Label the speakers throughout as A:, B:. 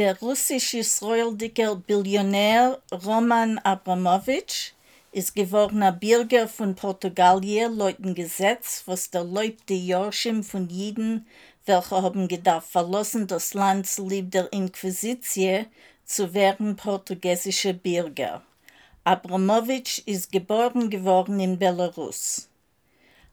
A: Der russisch-israelische Billionär Roman Abramowitsch ist gewordener Bürger von Portugalien laut dem Gesetz, was der Leib die Jorschim von Jiden, welche haben gedacht verlassen das Land zu lieb der Inquisitie, zu werden portugiesische Bürger. Abramowitsch ist geboren geworden in Belarus.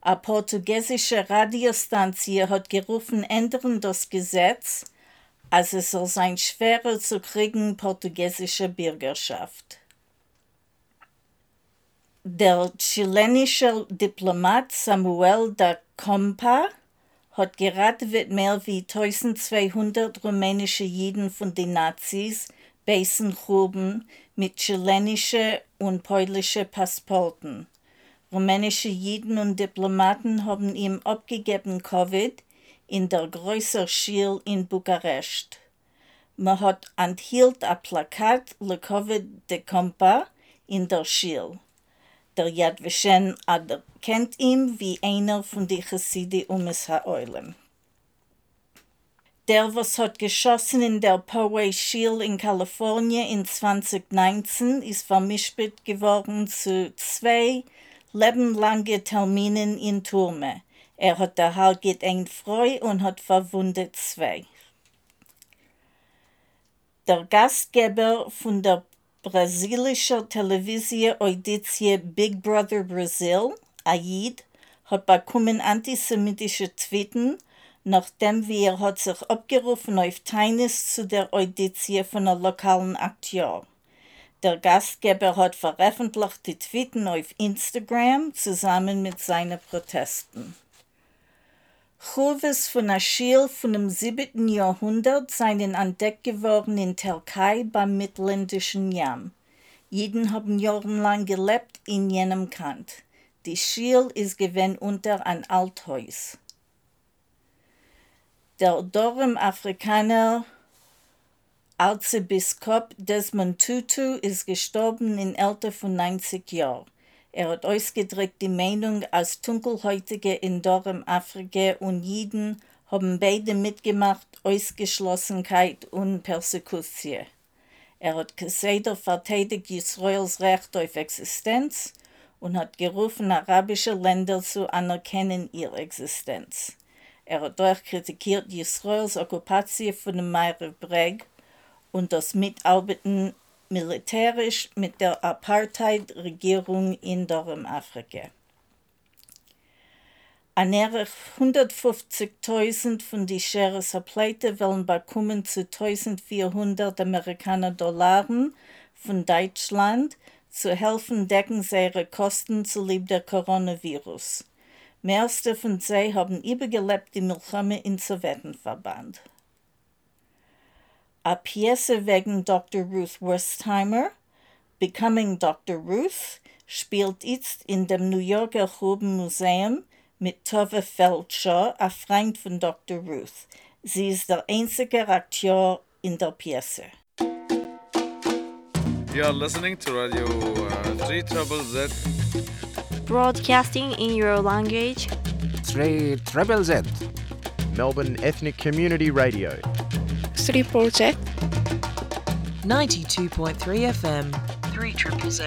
A: A portugiesische Radiostanzie hat gerufen, ändern das Gesetz, als es soll sein schwerer zu kriegen portugiesische Bürgerschaft. Der chilenische Diplomat Samuel da Compa hat gerade mit mehr wie 1200 rumänische Jiden von den Nazis beißen gruben mit chilenische und polnische Passporten. Rumänische Jiden und Diplomaten haben ihm abgegeben Covid in der größeren Schule in Bukarest. Man hat enthielt ein Plakat Le Covid de Compa in der Schule. Der Yad Vashem kennt ihn wie einer von den Chassidi Umes Ha'oilem. Der, was hat geschossen in der Poway Shield in Kalifornien in 2019, ist vermischt geworden zu zwei lebenlange Terminen in Turme. Er hat der Halgit eng frei und hat verwundet zwei. Der Gastgeber von der brasilischen Television-Auditie Big Brother Brazil, Aid, hat bekommen antisemitische Tweeten, nachdem wie er hat sich abgerufen auf Teines zu der Auditie von einem lokalen Akteur. Der Gastgeber hat veröffentlicht die Tweeten auf Instagram zusammen mit seinen Protesten. Churves von Aschil von dem 7. Jahrhundert seien entdeckt geworden in Türkei beim Mittelländischen Jam. Jeden haben jahrelang gelebt in jenem Kant. Die Schiel ist gewinn unter ein Althaus. Der Dorem Afrikaner Erzbiskop Desmond Tutu ist gestorben in Alter von 90 Jahren. Er hat ausgedrückt die Meinung, als Dunkelhäutige in Dorem Afrika und Jiden haben beide mitgemacht, Ausgeschlossenheit und Persekution. Er hat gesagt, verteidigt Israels Recht auf Existenz und hat gerufen, arabische Länder zu anerkennen ihre Existenz. Er hat auch kritikiert Israels Okkupation von dem Meere Breg und das Mitarbeiten militärisch mit der Apartheid-Regierung in Afrika. Annähernd 150.000 von die Shares Pleite wollen bekommen zu 1400 Amerikaner Dollar von Deutschland zu helfen decken ihre Kosten zu lieb der Coronavirus. Mehrste von sie haben übergelebt die Milchame in Sowjetenverband. A Pjese wegen Dr. Ruth Westheimer, Becoming Dr. Ruth, spielt jetzt in dem New Yorker Gruben Museum mit Tove Feldshaw, a Freund von Dr. Ruth. Sie ist der einzige Akteur in der Pjese.
B: You are listening to Radio uh, 3 Trouble Z.
C: Broadcasting in your language.
D: 3 Triple Z.
E: Melbourne Ethnic Community Radio.
F: 3 Z.
G: 92.3 FM. 3 Triple Z.